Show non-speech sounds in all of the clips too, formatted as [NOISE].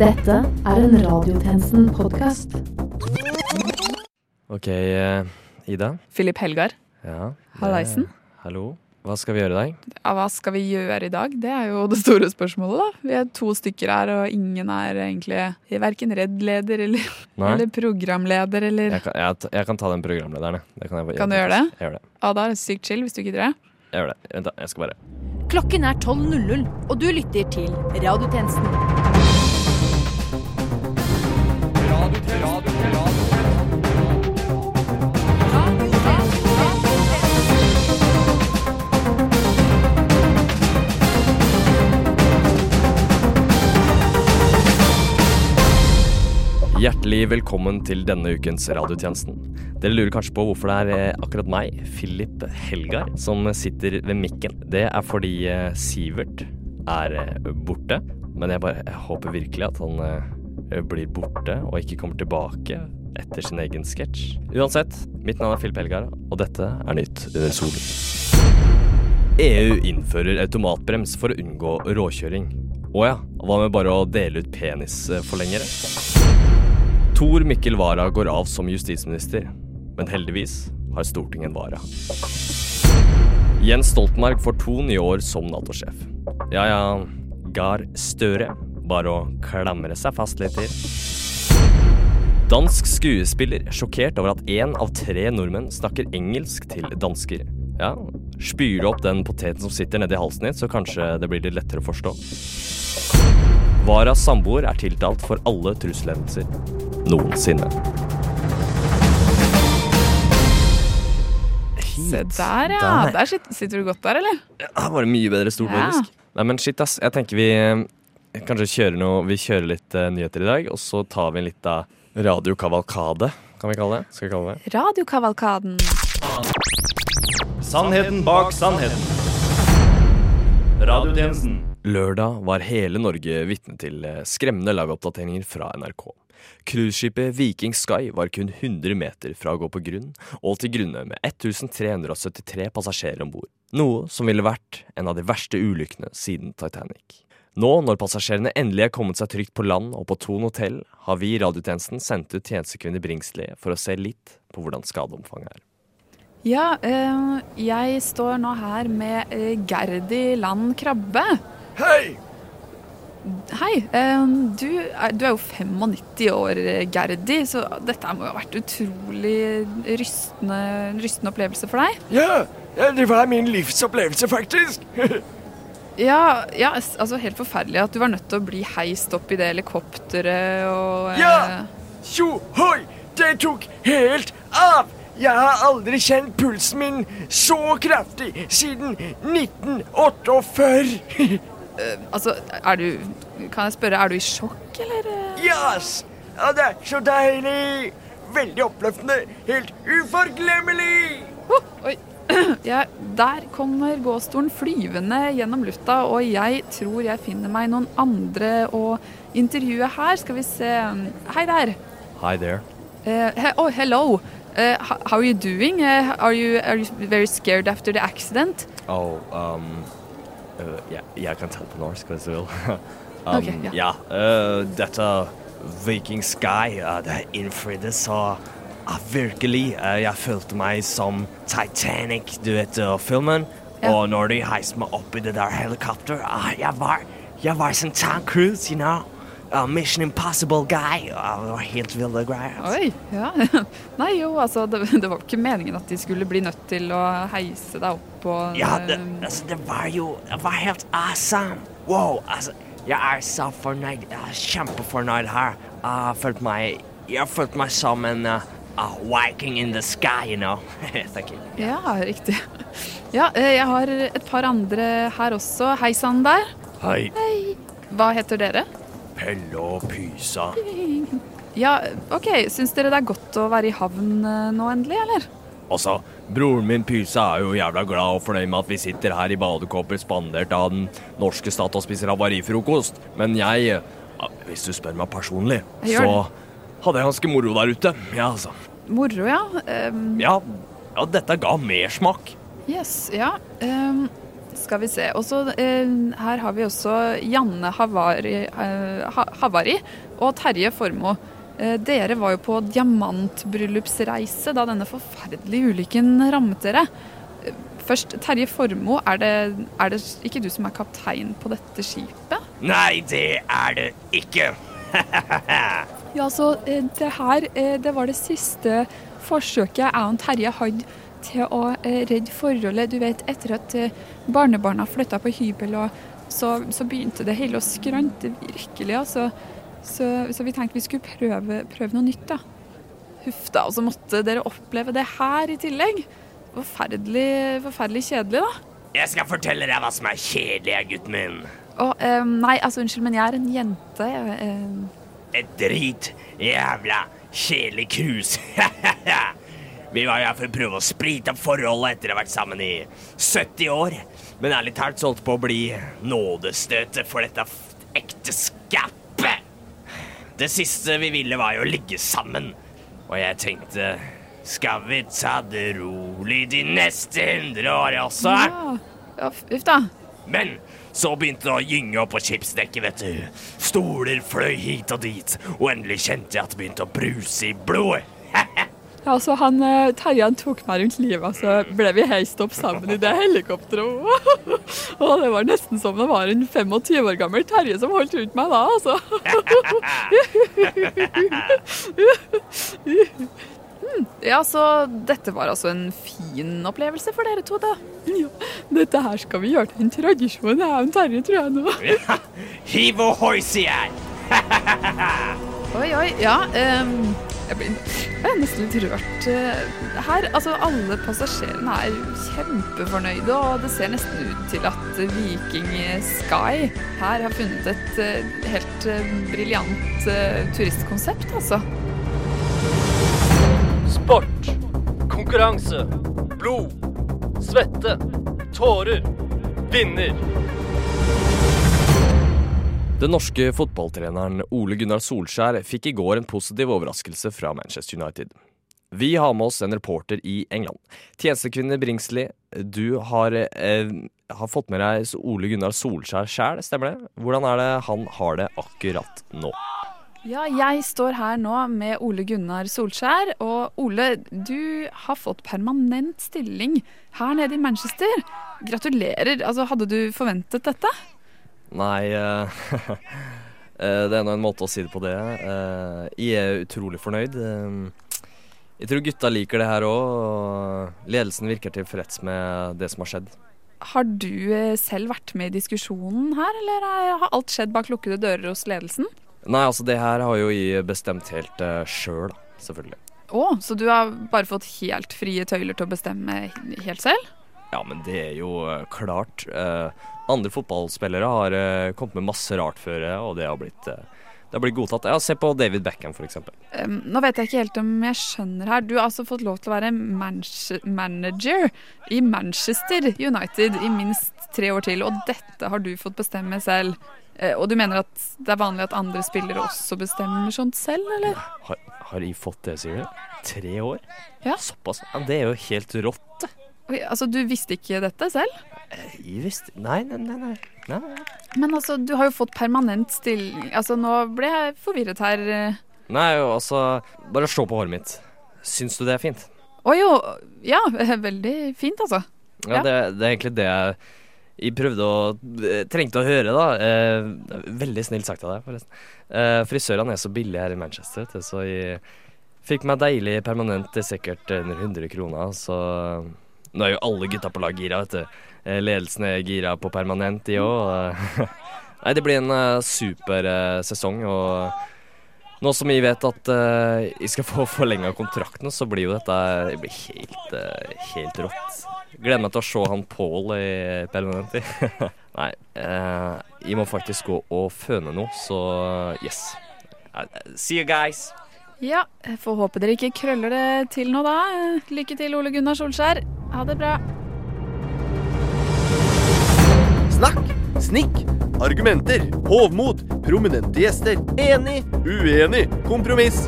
Dette er en Radiotjenesten-podkast. Ok, eh, Ida. Philip Helgar. Ja. Hallaisen. Hallo. Hva skal vi gjøre i dag? Ja, hva skal vi gjøre i dag? Det er jo det store spørsmålet, da. Vi er to stykker her, og ingen er egentlig verken Redd-leder eller, eller programleder eller Jeg kan, jeg, jeg kan ta den programlederen, jeg. det. Kan, jeg, Kan du gjøre det? Jeg gjør det. Ja, da er det sykt chill hvis du gidder det. Jeg gjør det. Vent, da. Jeg skal bare Klokken er 12.00, og du lytter til Radiotjenesten. Hjertelig velkommen til denne ukens radiotjenesten. Dere lurer kanskje på hvorfor det er eh, akkurat meg, Philip Helgar, som sitter ved mikken. Det er fordi eh, Sivert er eh, borte. Men jeg bare jeg håper virkelig at han blir borte og ikke kommer tilbake etter sin egen sketsj. Uansett, mitt navn er Philip Helgar, og dette er Nytt under solen. EU innfører automatbrems for å unngå råkjøring. Å ja, hva med bare å dele ut penisforlengere? Tor Mikkel Wara går av som justisminister, men heldigvis har Stortinget en vara. Jens Stoltenberg får to nye år som Nato-sjef. Ja ja, Gahr Støre. Bare å klamre seg fast litt til. Dansk skuespiller sjokkert over at én av tre nordmenn snakker engelsk til dansker. Ja, spyr du opp den poteten som sitter nedi halsen din, så kanskje det blir litt lettere å forstå. Varas samboer er tiltalt for alle trusselhendelser noensinne. Se der, ja. Der. Der sit- sitter du godt der, eller? Ja, var mye bedre stort, Ja. faktisk. Nei, men shit, ass. Jeg tenker vi eh, kanskje kjører noe Vi kjører litt uh, nyheter i dag, og så tar vi en liten radiokavalkade, kan vi kalle det. Skal vi kalle det? Radiokavalkaden. Sannheten bak sannheten. Radiotjenesten. Lørdag var hele Norge vitne til eh, skremmende lagoppdateringer fra NRK. Cruiseskipet Viking Sky var kun 100 meter fra å gå på grunn, og til grunne med 1373 passasjerer om bord. Noe som ville vært en av de verste ulykkene siden Titanic. Nå, når passasjerene endelig er kommet seg trygt på land og på Thon hotell, har vi i radiotjenesten sendt ut tjenestekvinne Bringsli for å se litt på hvordan skadeomfanget er. Ja, eh, jeg står nå her med eh, Gerdi Land Krabbe. Hei! Hei. eh, du, er, du er jo 95 år, eh, Gerdi, så dette må jo ha vært utrolig rystende, rystende opplevelse for deg? Ja, ja, det var min livsopplevelse, faktisk. [LAUGHS] Ja, ja, altså helt forferdelig at du var nødt til å bli heist opp i det helikopteret og eh, Ja! Tjo hoi! Det tok helt av! Jeg har aldri kjent pulsen min så kraftig siden 1948. [LAUGHS] Altså, er du Kan jeg spørre, er du i sjokk, eller? eh? Yes! Ja, det er så deilig! Veldig oppløftende. Helt uforglemmelig! Oh, oi. [CLEARS THROAT] Ja, der kommer gåstolen flyvende gjennom lufta, og jeg tror jeg finner meg noen andre å intervjue her. Skal vi se Hei der. Hi there. Uh, he oh, hello. Uh, how are you doing? Uh, are, you, are you very scared after the accident? Oh, um uh, ja, Jeg kan ta det på norsk hvis du vil. [LAUGHS] um, Ok, ja. ja. uh, dette Viking Sky, uh, det innfridde så uh, virkelig. Jeg følte meg som Titanic, du vet filmen. Ja. Og når de heiste meg opp i det der helikopteret, uh, jeg var jeg var som Tom Cruise, you know. Uh, Mission Impossible guy. Uh, det var helt ville greier. altså. Oi, ja. [LAUGHS] Nei, jo, altså, det, det var ikke meningen at de skulle bli nødt til å heise deg opp og Ja, det, eh, altså, det var jo Det var helt awesome. Wow, altså Jeg er så fornøyd. Jeg er kjempefornøyd her. Jeg har følt meg Jeg har følt meg som en uh, a Viking in the sky, you know. [LAUGHS] Thank you. Ja, riktig. Ja, eh, jeg har et par andre her også. Hei sann der. Hei. Hva heter dere? Pelle og Pysa. Ja, OK. Syns dere det er godt å være i havn eh, nå endelig, eller? Altså, broren min Pysa er jo jævla glad og fornøyd med at vi sitter her i badekåper spandert av den norske stat og spiser havarifrokost. Men jeg, hvis du spør meg personlig, så hadde jeg ganske moro der ute. Ja, altså. Moro, ja. Um, Ja, ja dette ga mersmak. yes, ja. Um, Skal vi se. Og så eh, her har vi også Janne Havari, eh, Havari og Terje Formoe. Eh, dere var jo på diamantbryllupsreise da denne forferdelige ulykken rammet dere. Først, Terje Formoe, er det, er det ikke du som er kaptein på dette skipet? Nei, det er det ikke. [LAUGHS] Ja, så det her det var det siste forsøket jeg og Terje hadde til å eh, redde forholdet. Du vet, etter at eh, barnebarna flytta på hybel, så, så begynte det hele å skrante virkelig. Altså. Så, så vi tenkte vi skulle prøve, prøve noe nytt, da. Huff da, og så måtte dere oppleve det her i tillegg. Forferdelig, forferdelig kjedelig, da. Jeg skal fortelle deg hva som er kjedelig, gutten min. Og, eh, nei, altså unnskyld, men jeg er en jente. Jeg, eh, Et drit jævla kjedelig cruise. [LAUGHS] Vi var her for å prøve å sprite opp forholdet etter å ha vært sammen i 70 år. Men ærlig talt så holdt på å bli nådestøtet for dette ekteskapet. Det siste vi ville, var jo å ligge sammen. Og jeg tenkte Skal vi ta det rolig de neste hundre åra også? ja, uff da. Men så begynte det å gynge opp på skipsdekket, vet du. Stoler fløy hit og dit, og endelig kjente jeg at det begynte å bruse i blodet. [LAUGHS] Ja, så han, eh, Terje han tok meg rundt livet, og så ble vi heist opp sammen i det helikopteret. [LAUGHS] Og det var nesten som det var en 25 år gammel Terje som holdt rundt meg da, altså. Mm, [LAUGHS] Ja, så dette var altså en fin opplevelse for dere to, da. Ja, dette her skal vi gjøre til en tradisjon, jeg og Terje, tror jeg nå. [LAUGHS] ja. Hiv ohoi, sier jeg. Oi, oi, ja. ehm, jeg, er nesten litt rørt eh, her. Altså, alle passasjerene er kjempefornøyde, og det ser nesten ut til at Viking Sky her har funnet et eh, helt uh, briljant eh, turistkonsept, altså. Sport, konkurranse, blod, svette, tårer, vinner. Den norske fotballtreneren Ole Gunnar Solskjær fikk i går en positiv overraskelse fra Manchester United. Vi har med oss en reporter i England. Tjenestekvinne Bringsley, du har, eh, har fått med deg Ole Gunnar Solskjær sjæl, stemmer det? Hvordan er det han har det akkurat nå? Ja, jeg står her nå med Ole Gunnar Solskjær. Og Ole, du har fått permanent stilling her nede i Manchester. Gratulerer. Altså, hadde du forventet dette? Nei eh, [LAUGHS] eh, Det er nå en måte å si det på det. Eh, Jeg er utrolig fornøyd. Jeg tror gutta liker det her òg, ledelsen virker tilfreds med det som har skjedd. Har du selv vært med i diskusjonen her, eller er- har alt skjedd bak lukkede dører hos ledelsen? Nei, altså det her har jo jeg bestemt helt uh, sjøl, selvfølgelig. Å, så du har bare fått helt frie tøyler til å bestemme helt selv? Ja, men det er jo klart. Andre fotballspillere har uh, kommet med masse rart før, eh, og det har blitt, uh, det har blitt godtatt. Ja, Se på David Beckham, eksempel. Um, nå vet jeg ikke helt om jeg skjønner her. Du har altså fått lov til å være manager i Manchester United i minst tre år til, og dette har du fått bestemme selv. Og du mener at det er vanlig at andre spillere også bestemmer sånt selv, eller? Har, har jeg fått det, sier du? Tre år? Ja. Såpass? Ja, det er jo helt rått. det. Oi, altså, du visste ikke dette selv? Jeg visste Nei, nei, nei. nei. nei. Men altså, du har jo fått permanent stilling Altså, nå ble jeg forvirret her. eh. Nei, jo, altså Bare se på håret mitt. Syns du det er fint? Å jo, ja, [LAUGHS] veldig fint, altså. Ja, Ja. Det, det er egentlig det jeg, jeg prøvde å eh, Trengte å høre, da. Eh, veldig snilt sagt av deg, forresten. Eh, frisørene er så billige her i Manchester, vet du, så jeg fikk meg deilig permanent til sikkert under 100 kroner, så Nå er jo alle gutta på lag gira, vet du. Eh, ledelsen er gira på permanent, de òg. [LAUGHS] Nei, det blir en uh, super eh, sesong, og nå som jeg vet at eh, jeg skal få forlenga kontrakten, så blir jo dette det blir helt, eh, helt rått. Gleder meg til å se han Paul i permanent. [LAUGHS] Nei, vi må faktisk gå og føne noe, så yes. Eh, See you guys. Ja, jeg får håpe dere ikke krøller det til nå da. Lykke til, Ole Gunnar Solskjær. Ha det bra. Snakk, snikk, argumenter, hovmod, prominente gjester, enig, uenig, kompromiss.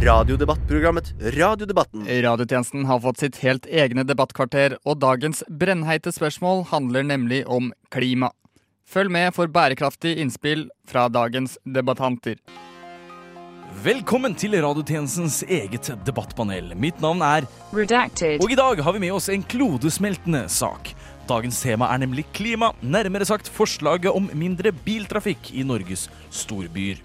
Radiodebattprogrammet Radiodebatten. Radiotjenesten har fått sitt helt egne debattkvarter, og dagens brennheite spørsmål handler nemlig om klima. Følg med for bærekraftig innspill fra dagens debattanter. Velkommen til radiotjenestens eget debattpanel. Mitt navn er Redacted. Og i dag har vi med oss en klodesmeltende sak. Dagens tema er nemlig klima, nærmere sagt forslaget om mindre biltrafikk i Norges storbyer.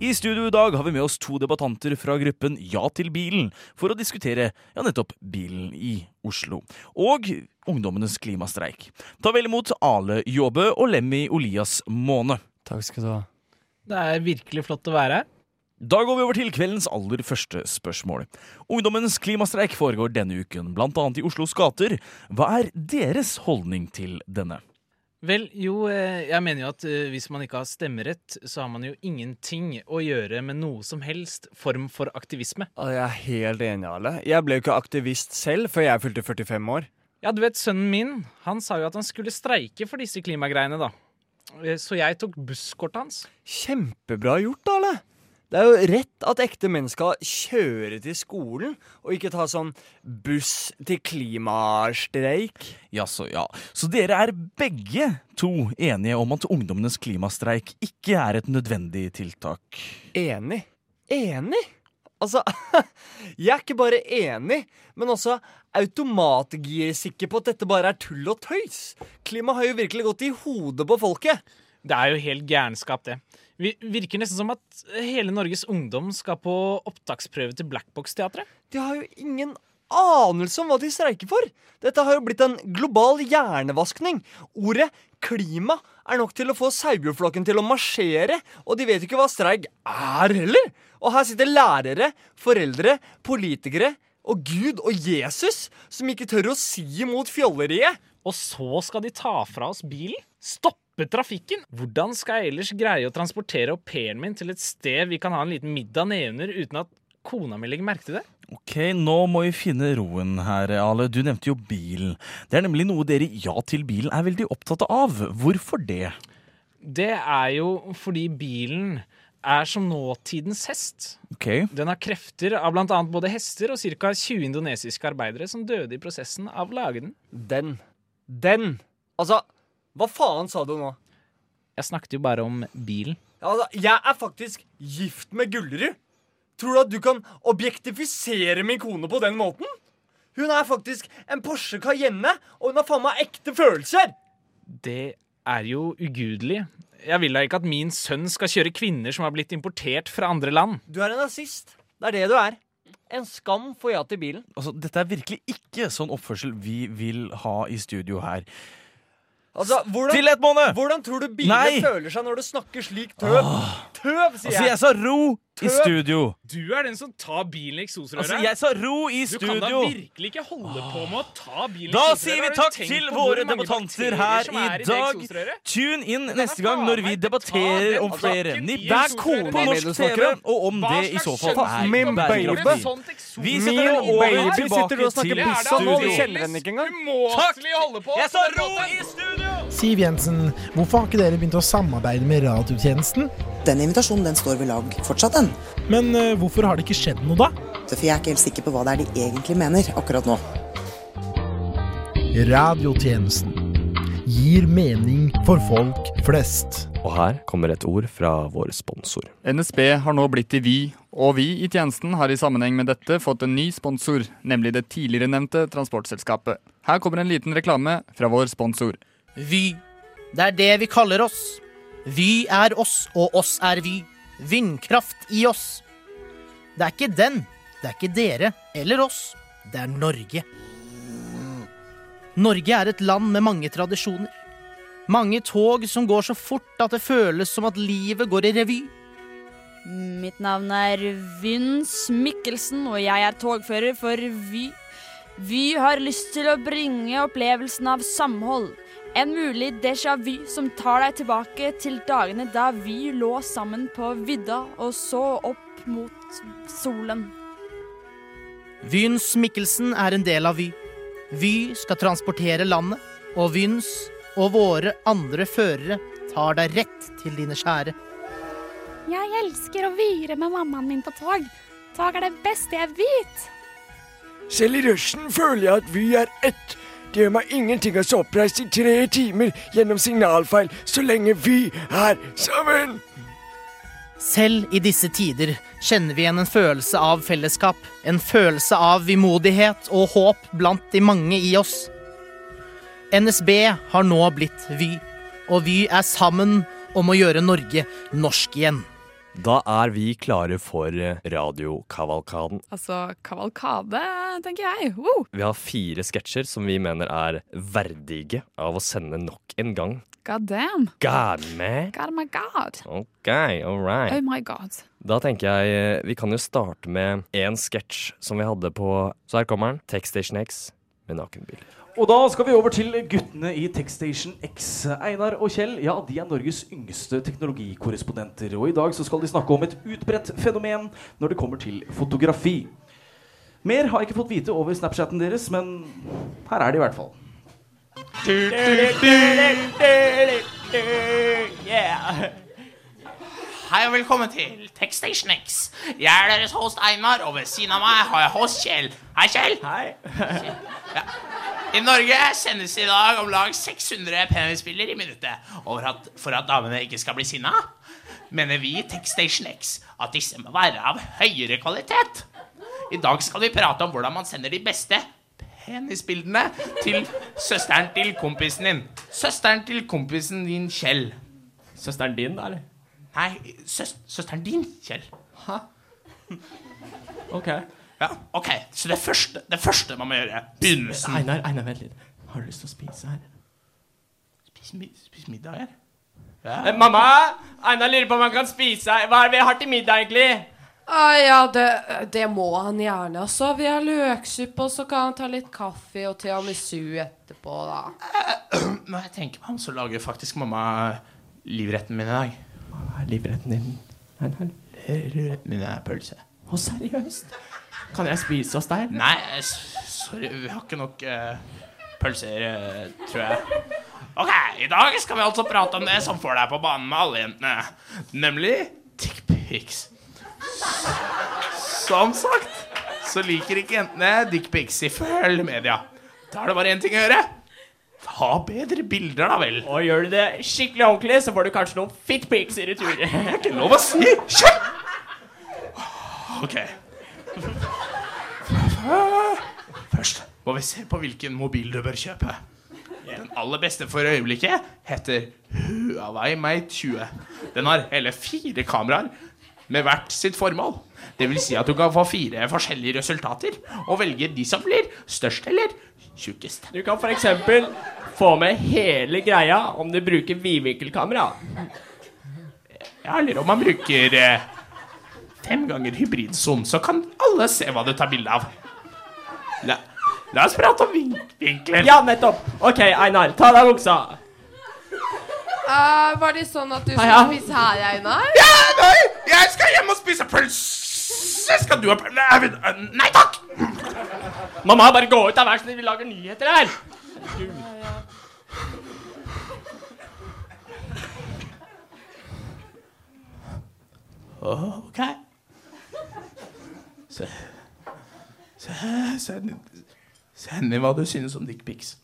I studio i dag har vi med oss to debattanter fra gruppen Ja til bilen for å diskutere ja, nettopp bilen i Oslo. Og ungdommenes klimastreik. Ta vel imot Ale Jåbø og Lemmy Olias Måne. Takk skal du ha. Det er virkelig flott å være her. Da går vi over til kveldens aller første spørsmål. Ungdommens klimastreik foregår denne uken, bl.a. i Oslos gater. Hva er deres holdning til denne? Vel, jo, eh, jeg mener jo at eh, hvis man ikke har stemmerett, så har man jo ingenting å gjøre med noe som helst form for aktivisme. Jeg er helt enig, Ale. Jeg ble jo ikke aktivist selv før jeg fylte 45 år. Ja, du vet, sønnen min, han sa jo at han skulle streike for disse klimagreiene, da. Eh, Så jeg tok busskortet hans. Kjempebra gjort, Ale. Det er jo rett at ekte menn skal kjøre til skolen, og ikke ta sånn buss til klimastreik. Jaså, ja. Så dere er begge to enige om at ungdommenes klimastreik ikke er et nødvendig tiltak? Enig. Enig? Altså, [LAUGHS] jeg er ikke bare enig, men også automatgirsikker på at dette bare er tull og tøys. Klima har jo virkelig gått i hodet på folket. Det er jo helt gærenskap, det. Vi virker nesten som at hele Norges ungdom skal på opptaksprøve til Blackbox-teatret. De har jo ingen anelse om hva de streiker for. Dette har jo blitt en global hjernevaskning. Ordet klima er nok til å få sauebjørnflokken til å marsjere, og de vet jo ikke hva streik er heller. Og her sitter lærere, foreldre, politikere og Gud og Jesus som ikke tør å si imot fjolleriet. Og så skal de ta fra oss bilen? Stoppe trafikken? Hvordan skal jeg ellers greie å transportere au pairen min til et sted vi kan ha en liten middag nedunder uten at kona mi legger merke til det? Ok, nå må vi finne roen her, Ale. Du nevnte jo bilen. Det er nemlig noe dere i Ja til bilen er veldig opptatt av. Hvorfor det? Det er jo fordi bilen er som nåtidens hest. Ok. Den har krefter av bl.a. både hester og ca. 20 indonesiske arbeidere som døde i prosessen av å lage den. Den. Den. Altså, hva faen sa du nå? Jeg snakket jo bare om bilen. Ja, altså, jeg er faktisk gift med Gullerud. Tror du at du kan objektifisere min kone på den måten? Hun er faktisk en Porsche Cayenne, og hun har faen meg ekte følelser! Det er jo ugudelig. Jeg vil da ikke at min sønn skal kjøre kvinner som har blitt importert fra andre land. Du er en nazist. Det er det du er. En skam for ja til bilen. Altså, Dette er virkelig ikke sånn oppførsel vi vil ha i studio her. Altså, hvordan, Stillhet, måned! Hvordan tror du biler Nei! føler seg når du snakker slik tøv? Tøv, sier Altså, jeg. jeg sa ro i studio. Du er den som tar bilen i eksosrøret. Altså, jeg sa ro i studio. Du kan da virkelig ikke holde på med å ta bilen i eksosrøret. Da sier vi takk til våre debattanter her i dag. Tune inn neste gang når vi debatterer om flere nipp Det er kona på norsk TV, og om det i så fall er Min bærekraftig. baby. Vi setter den over sitter tilbake til studio. Takk! Jeg sa ro i studio! Siv Jensen, hvorfor har ikke dere begynt å samarbeide med radiotjenesten? Den invitasjonen den står ved lag fortsatt, den. Men uh, hvorfor har det ikke skjedd noe, da? For jeg er ikke helt sikker på hva det er de egentlig mener akkurat nå. Radiotjenesten gir mening for folk flest. Og her kommer et ord fra vår sponsor. NSB har nå blitt til Vy, og vi i tjenesten har i sammenheng med dette fått en ny sponsor, nemlig det tidligere nevnte transportselskapet. Her kommer en liten reklame fra vår sponsor. Vy. Det er det vi kaller oss. Vy er oss, og oss er Vy. Vindkraft i oss. Det er ikke den, det er ikke dere eller oss. Det er Norge. Norge er et land med mange tradisjoner. Mange tog som går så fort at det føles som at livet går i revy. Mitt navn er Vince Mikkelsen, og jeg er togfører for Vy. Vy har lyst til å bringe opplevelsen av samhold. En mulig déjà vu som tar deg tilbake til dagene da vi lå sammen på vidda og så opp mot solen. Vyns Mikkelsen er en del av Vy. Vy skal transportere landet, og Vyns og våre andre førere tar deg rett til dine kjære. Jeg elsker å vire med mammaen min på tog. Tog er det beste jeg vet. Selv i rushen føler jeg at Vy er ett. Det gjør meg ingenting å stå oppreist i tre timer gjennom signalfeil så lenge vi er sammen. Selv i disse tider kjenner vi igjen en følelse av fellesskap. En følelse av vimodighet og håp blant de mange i oss. NSB har nå blitt Vy, og Vy er sammen om å gjøre Norge norsk igjen. Da er vi klare for eh, radiokavalkaden. Altså, kavalkade, tenker jeg. Woo! Vi har fire sketsjer som vi mener er verdige av å sende nok en gang. God damn. God, man. God my god. Ok, all right. Oh my god. Da tenker jeg eh, vi kan jo starte med én sketsj som vi hadde på Så her kommer den. Techstation X med nakenbiler. Og da skal vi over til guttene i Techstation X. Einar og Kjell ja, de er Norges yngste teknologikorrespondenter. Og i dag så skal de snakke om et utbredt fenomen når det kommer til fotografi. Mer har jeg ikke fått vite over Snapchaten deres, men her er de i hvert fall. Yeah. Hei og velkommen til Techstation X. Jeg er deres host Einar, og ved siden av meg har jeg host Kjell. Hei, Kjell. Hei. Ja. I Norge sendes i dag om lag 600 penisbilder i minuttet. At, for at damene ikke skal bli sinna, mener vi i Techstation X at disse må være av høyere kvalitet. I dag skal vi prate om hvordan man sender de beste penisbildene til søsteren til kompisen din. Søsteren til kompisen din, Kjell. Søsteren din, da, eller? Nei, søs søsteren din, Kjell. Hæ? Ok. Ja, ok, Så det første, det første man må gjøre Begynnelsen. Einar, Einar, vent litt. Har du lyst til å spise her? Spis, mi spis middag her? Eh, mamma! Einar lurer på om han kan spise her. Hva er det vi har til middag, egentlig? Ah, ja, det, det må han gjerne. Altså, vi har løksuppe, og så kan han ta litt kaffe og tiramisu etterpå, da. [CLEARS THROAT] Når jeg tenker meg om, så lager faktisk mamma livretten min i dag. Hva er livretten din? Livretten min er pølse. Å, seriøst? Kan jeg spise hos deg? Nei, s- sorry, vi har ikke nok uh, pølser, uh, tror jeg. Ok, i dag skal vi altså prate om det som får deg på banen med alle jentene. Nemlig dickpics. Som sagt så liker ikke jentene dickpics ifølge media. Da er det bare én ting å gjøre. Ta bedre bilder, da vel. Og gjør du det skikkelig ordentlig, så får du kanskje noen fitpics i retur. Det er ikke lov å si! Kjøtt! Ok. Først må vi se på hvilken mobil du bør kjøpe. Den aller beste for øyeblikket heter Huawei Mate 20. Den har hele fire kameraer med hvert sitt formål. Det vil si at du kan få fire forskjellige resultater og velge de som blir størst eller tjukkest. Du kan f.eks. få med hele greia om du bruker vidvinkelkamera. Ja, eller om man bruker eh, fem ganger hybridzoom, så kan alle se hva du tar bilde av. La, la oss prate om vin vinkler. Ja, nettopp. OK, Einar, ta deg buksa. Eh, var det sånn at du skulle ja. spise her, Einar? Ja, nei! Jeg skal hjem og spise pølse! Skal du ha pølse? Nei, øh, Nei takk! Mamma, bare gå ut av vær så snill, vi lager nyheter her. Ok. Se, se, send, send inn hva du synes om dickpics.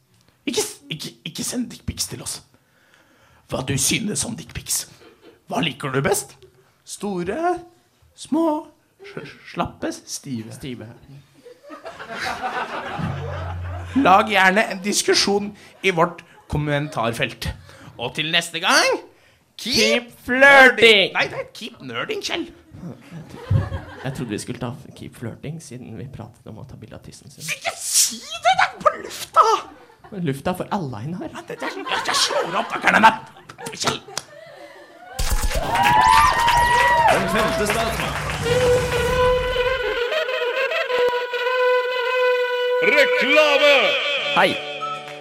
Ikke, ikke, ikke send dickpics til oss. Hva du synes om dickpics. Hva liker du best? Store, små, slappe, stive. Stive. Lag gjerne en diskusjon i vårt kommentarfelt. Og til neste gang Keep flirting! Nei, det er keep nerding, Kjell. Jeg trodde vi skulle ta keep flirting, siden vi pratet om å ta bilde av tissen sin. Ikke si det! Det er på lufta! Men lufta er for alle, Einar. Det, det, jeg, jeg slår opp nøkkelen der. Kjell. Den femte statsmann. Reklame! Hei!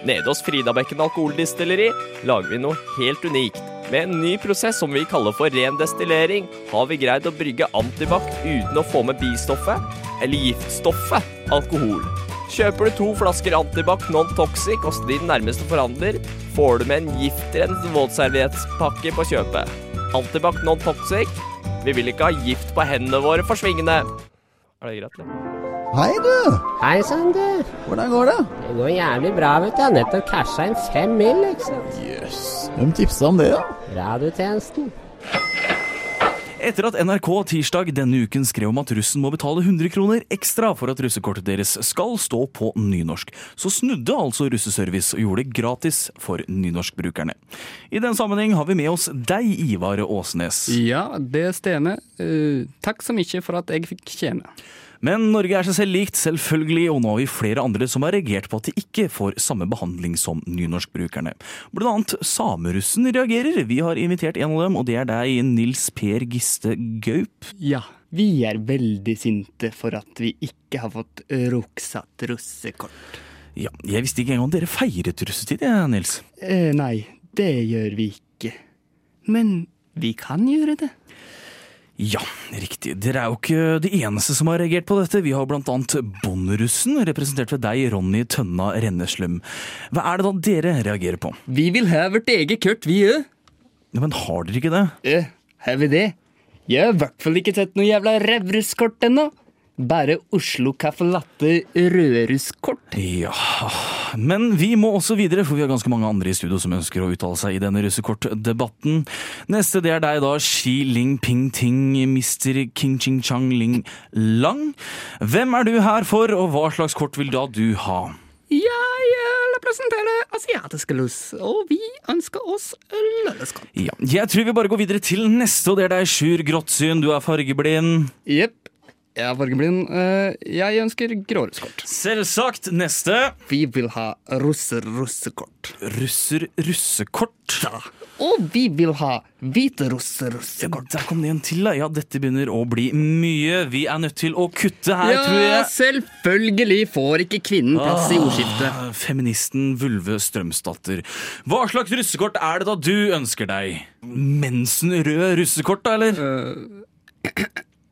Nede hos Fridabekken alkoholdistilleri lager vi noe helt unikt. Med en ny prosess som vi kaller for ren destillering, har vi greid å brygge antibac uten å få med bistoffet, eller giftstoffet, alkohol. Kjøper du to flasker antibac non-toxic hos din nærmeste forhandler, får du med en giftrens våtserviettpakke på kjøpet. Antibac non-toxic. Vi vil ikke ha gift på hendene våre forsvingende. Er det greit, eller? Hei, du. Hei sann, du. Hvordan går det? Det går jævlig bra, vet du. Jeg har nettopp casha inn fem mil, liksom. Jøss. Yes. Hvem tipsa om det, da? Radiotjenesten. Etter at NRK tirsdag denne uken skrev om at russen må betale 100 kroner ekstra for at russekortet deres skal stå på nynorsk, så snudde altså Russeservice og gjorde det gratis for nynorskbrukerne. I den sammenheng har vi med oss deg, Ivar Åsnes. Ja, det er Stene. Uh, takk så mye for at jeg fikk tjene. Men Norge er seg selv likt, selvfølgelig, og nå har vi flere andre som har reagert på at de ikke får samme behandling som nynorskbrukerne. Blant annet samerussen reagerer. Vi har invitert en av dem, og det er deg, Nils Per Giste Gaup. Ja, vi er veldig sinte for at vi ikke har fått ruksatt russekort. Ja, jeg visste ikke engang dere feiret russetid, jeg, Nils. Eh, nei, det gjør vi ikke. Men vi kan gjøre det. Ja, riktig. Dere er jo ikke de eneste som har reagert på dette. Vi har annet Bonderussen, representert ved deg, Ronny Tønna Renneslum. Hva er det da dere reagerer på? Vi vil ha vårt eget kurt, vi òg. Ja, men har dere ikke det? Ja, har vi det? Jeg har i hvert fall ikke sett noe jævla revruskort ennå. Bare Oslo Caffè Latte Røruskort. Ja, men vi må også videre, for vi har ganske mange andre i studio som ønsker å uttale seg i denne russekortdebatten. Neste det er deg da, Xi Ling Ping Ting, Mr. King Ching Chang Ling Lang. Hvem er du her for, og hva slags kort vil da du ha? Jeg representerer asiatiske lus, og vi ønsker oss lønneskott. Ja, jeg tror vi bare går videre til neste, og det er deg, Sjur Gråtsyn. Du er fargeblind. Jepp. Jeg er fargeblind. Eh, Jeg ønsker gråruskort. Selvsagt. Neste. Vi vil ha russer-russekort. Russer-russekort? Ja. Og vi vil ha hvite-russer-russekort. Der kom det en til. Ja, dette begynner å bli mye. Vi er nødt til å kutte her, tror jeg. selvfølgelig får ikke kvinnen plass i ordskiftet. Ah, Feministen Vulve Strømsdatter. Hva slags russekort er det da du ønsker deg? Mensenrød russekort, da, eller?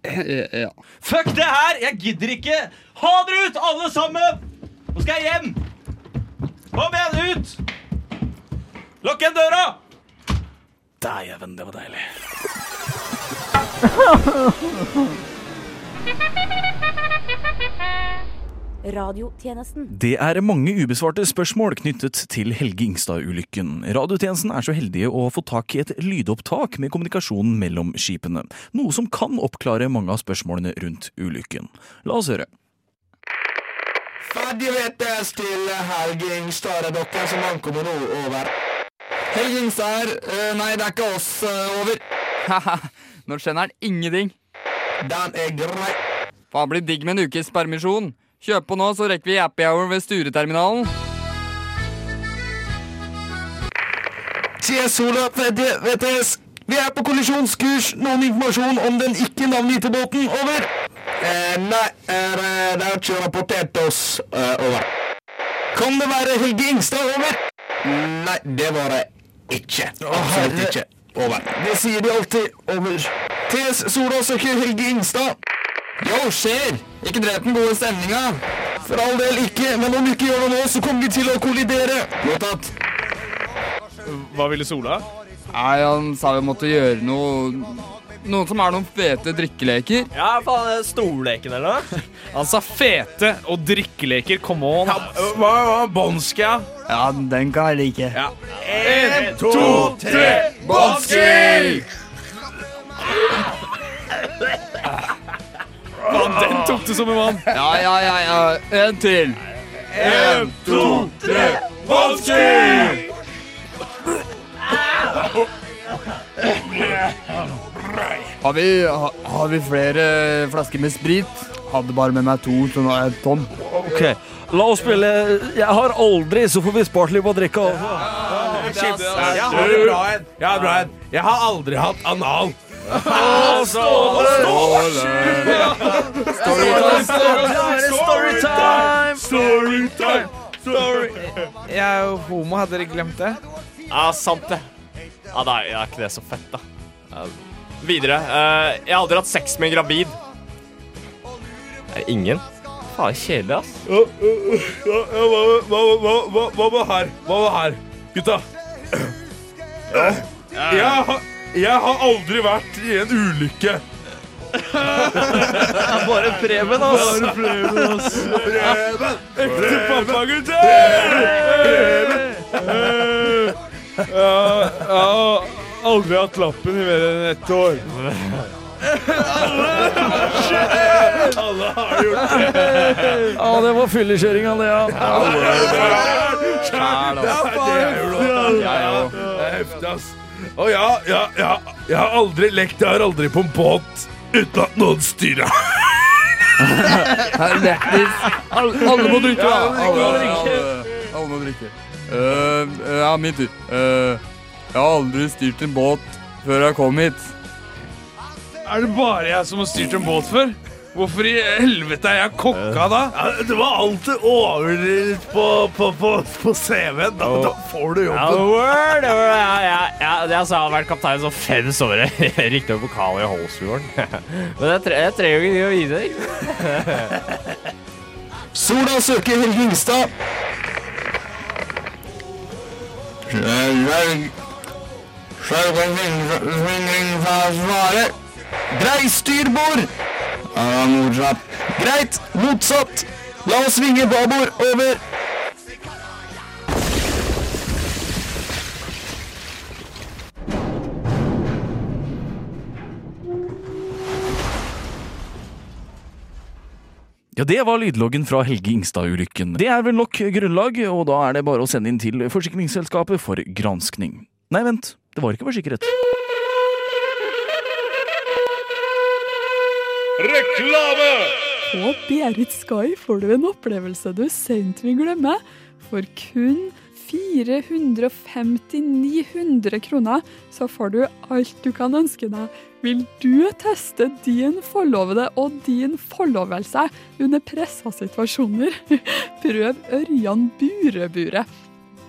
Ja. Fuck det her! Jeg gidder ikke! Ha dere ut, alle sammen! Nå skal jeg hjem! Kom igjen, ut! Lukk igjen døra! Dæven, det var deilig. [LAUGHS] Radiotjenesten. Det er mange ubesvarte spørsmål knyttet til Helge Ingstad-ulykken. Radiotjenesten er så heldige å få tak i et lydopptak med kommunikasjonen mellom skipene, noe som kan oppklare mange av spørsmålene rundt ulykken. La oss høre. Ferdigvetes til Helge Ingstad. Er dere som ankommer nå? Over. Helge Ingstad her. Uh, nei, det er ikke oss. Uh, over. Haha, nå skjønner han ingenting. Den er grei. Faen, blir digg med en ukes permisjon. Kjøp på nå, så rekker vi happy hour ved Stureterminalen. TS Sola VTS. Vi er på kollisjonskurs. Noen informasjon om den ikke navngitte båten? Over. Eh, nei, er, eh, det er ikke rapportert oss. Eh, over. Kan det være Helge Ingstad? Over. Nei, det var det ikke. Absolutt ikke. Over. Det sier de alltid. Over. TS Solås søker Helge Ingstad. Yo, skjer! Ikke drep den gode stemninga. For all del ikke, men om du ikke gjør det nå, så kommer vi til å kollidere. Mottatt. Hva ville Sola? Nei, Han sa vi måtte gjøre noe Noen som er noen fete drikkeleker. Ja, faen, det Storleken eller noe? [LAUGHS] Han sa fete og drikkeleker. Come on. hva var Bånska? Ja, den kan jeg like. Ja. En, to, En til. En, to, tre, Vanski! Har vi, ha, har vi flere flasker med sprit? Hadde bare med meg to, så nå er jeg tom. Ok, la oss spille Jeg har aldri, så får vi spart litt på å Jeg har en bra en. Jeg har bra en. Jeg har aldri hatt anal. Storytime! Storytime! Story. Jeg er jo homo, hadde dere glemt det? Ja, sant det. Ja, da er ikke det så fett, da. Ja, videre. Eh, jeg har aldri hatt sex med en gravid. Er ingen? Faen, kjedelig, ass. Ja, ja, ja, hva, hva, hva, hva, hva med her? Hva med her? Gutta. [CLEARS THROAT] Jeg, har, jeg har aldri vært i en ulykke. [LAUGHS] Bare Preben, ass. Bare Preben, ass. Preben! Ekte pappagutter! Ja, jeg har aldri hatt lappen i mer enn ett år. Alle har gjort det. Ja, det var fyllekjøringa, det, ja. Det er heftig, ass. Og ja, ja, ja. Jeg har aldri lekt, jeg har aldri på en båt uten at noen styrer. [LAUGHS] Alle, alle må drikke. Ja, alle Alle, alle, alle må drikke. Uh, ja, min tur. Uh, jeg har aldri styrt en båt før jeg kom hit. Er det bare jeg som har styrt en båt før? Hvorfor i helvete er jeg kokka da? Ja, det var alltid overdrevet på, på, på, på CV-en. Da, da får du jobben. word, word, ja, ja, ja, det altså, jeg har vært kaptein så fem somre. Riktignok pokal i Holsfjorden. Men jeg, tre, jeg trenger jo ikke å vise deg. Sola søker Helge Ingstad. Grei styrbord. Ja, Nordtrapp. Greit, motsatt. La oss svinge babord. Over. Ja, Det var lydloggen fra Helge Ingstad-ulykken. Det er vel nok grunnlag, og da er det bare å sende inn til Forsikringsselskapet for granskning. Nei, vent. Det var ikke forsikret. Reklame! På Berit Sky får du en opplevelse du sent vil glemme. For kun 450-900 kroner så får du alt du kan ønske deg. Vil du teste din forlovede og din forlovelse under pressa situasjoner? [LAUGHS] Prøv Ørjan Bureburet.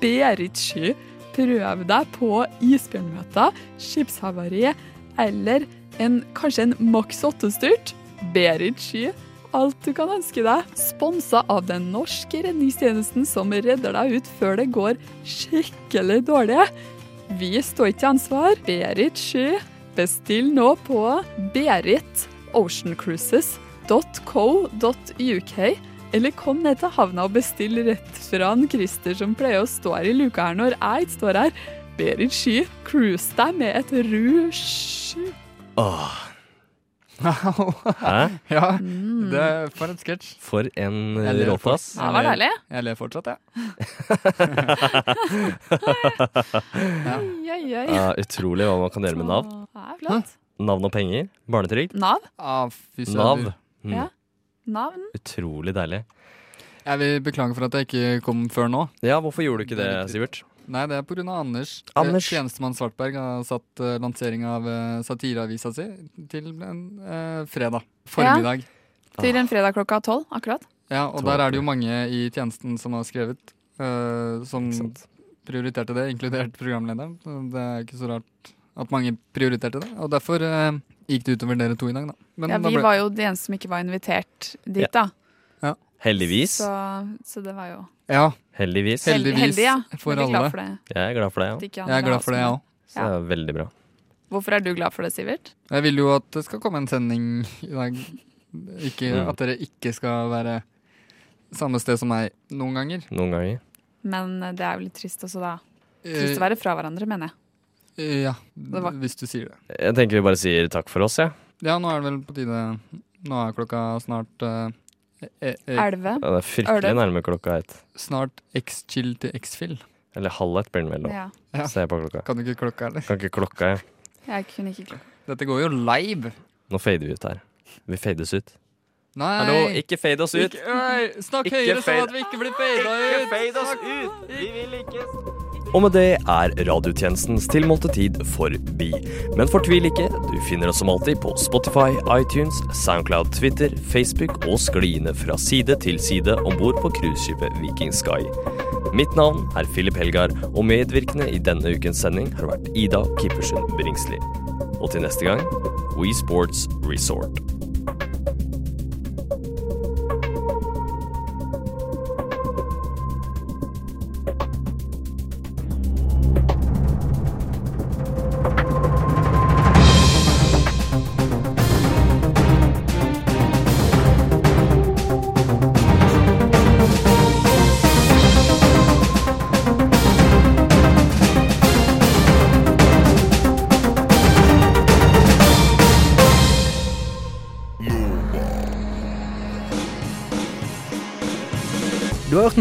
Berit Sky. Prøv deg på isbjørnmøter, skipshavari eller en, kanskje en Max 8-styrt. Berit Sky. Alt du kan ønske deg. Sponsa av den norske redningstjenesten som redder deg ut før det går skikkelig dårlig. Vi står ikke til ansvar. Berit Sky. Bestill nå på beritoceancruises.co.uk. Eller kom ned til havna og bestill rett fra en Christer som pleier å stå her i luka her når jeg ikke står her. Berit Sky, cruise deg med et rouge. Åh. Hæ? [LAUGHS] Ja, det er for en sketsj. For en Jeg ler låt, fort- Ja, det var jeg ler- deilig. Jeg ler fortsatt, jeg. [LAUGHS] Oi, oi, oi. Ja, utrolig hva man kan gjøre med Nav. Det er flott. Navn og penger. Barnetrygd. Nav? Ah, fy søren. Nav. Mm. Ja. Navn? Utrolig deilig. Jeg vil beklage for at jeg ikke kom før nå. Ja, hvorfor gjorde du ikke det, Sivert? Nei, det er pga. Anders. Anders. Eh, Tjenestemann Svartberg har satt uh, lansering av uh, satireavisa si til en uh, fredag formiddag. Til en fredag klokka tolv, akkurat. Ja, og der er det jo mange i tjenesten som har skrevet, uh, som prioriterte det, inkludert programlederen. Det er ikke så rart at mange prioriterte det, og derfor gikk det utover dere to i dag, da. Men ja, da vi ble- var jo de eneste som ikke var invitert dit, Ja. da. Heldigvis. Så, så det var jo Ja. Heldigvis. Heldigvis heldig, ja. for glad alle. for det. Jeg er glad for det, ja. Jeg er glad for det, jeg òg. Så det er veldig bra. Hvorfor er du glad for det, Sivert? Jeg vil jo at det skal komme en sending i dag. Ikke Mm. At dere ikke skal være samme sted som meg noen ganger. Noen ganger. Men eh, det er jo litt trist også, da. Eh, Trist å være fra hverandre, mener jeg. Ja, hvis du sier det. Jeg tenker vi bare sier takk for oss, jeg. Ja, nå er det vel på tide Nå er klokka snart eh, eh, eh, Elve. Ja. det er fryktelig nærme klokka ett. Snart X-chill til X-fill. Eller halv ett blir den vel, da. Ja. Ja. jeg på klokka. Kan du ikke klokka, eller? Kan ikke klokka, jeg. Jeg kunne ikke klokka. Dette går jo live. Nå fader vi ut her. Vi fades ut. Nei. Hallo, ikke fade oss ut. Ikke, nei, snakk Ikke høyere sånn at vi ikke blir fada ut. fade oss ut. Vi vil ikke Og med det er radiotjenestens tilmålte tid forbi. Men fortvil ikke, du finner oss som alltid på Spotify, iTunes, Soundcloud, Twitter, Facebook og skliene fra side til side om bord på cruiseskipet Viking Sky. Mitt navn er Philip Helgar, og medvirkende i denne ukens sending har vært Ida Kippersen Bringsli. Og til neste gang We Sports Resort.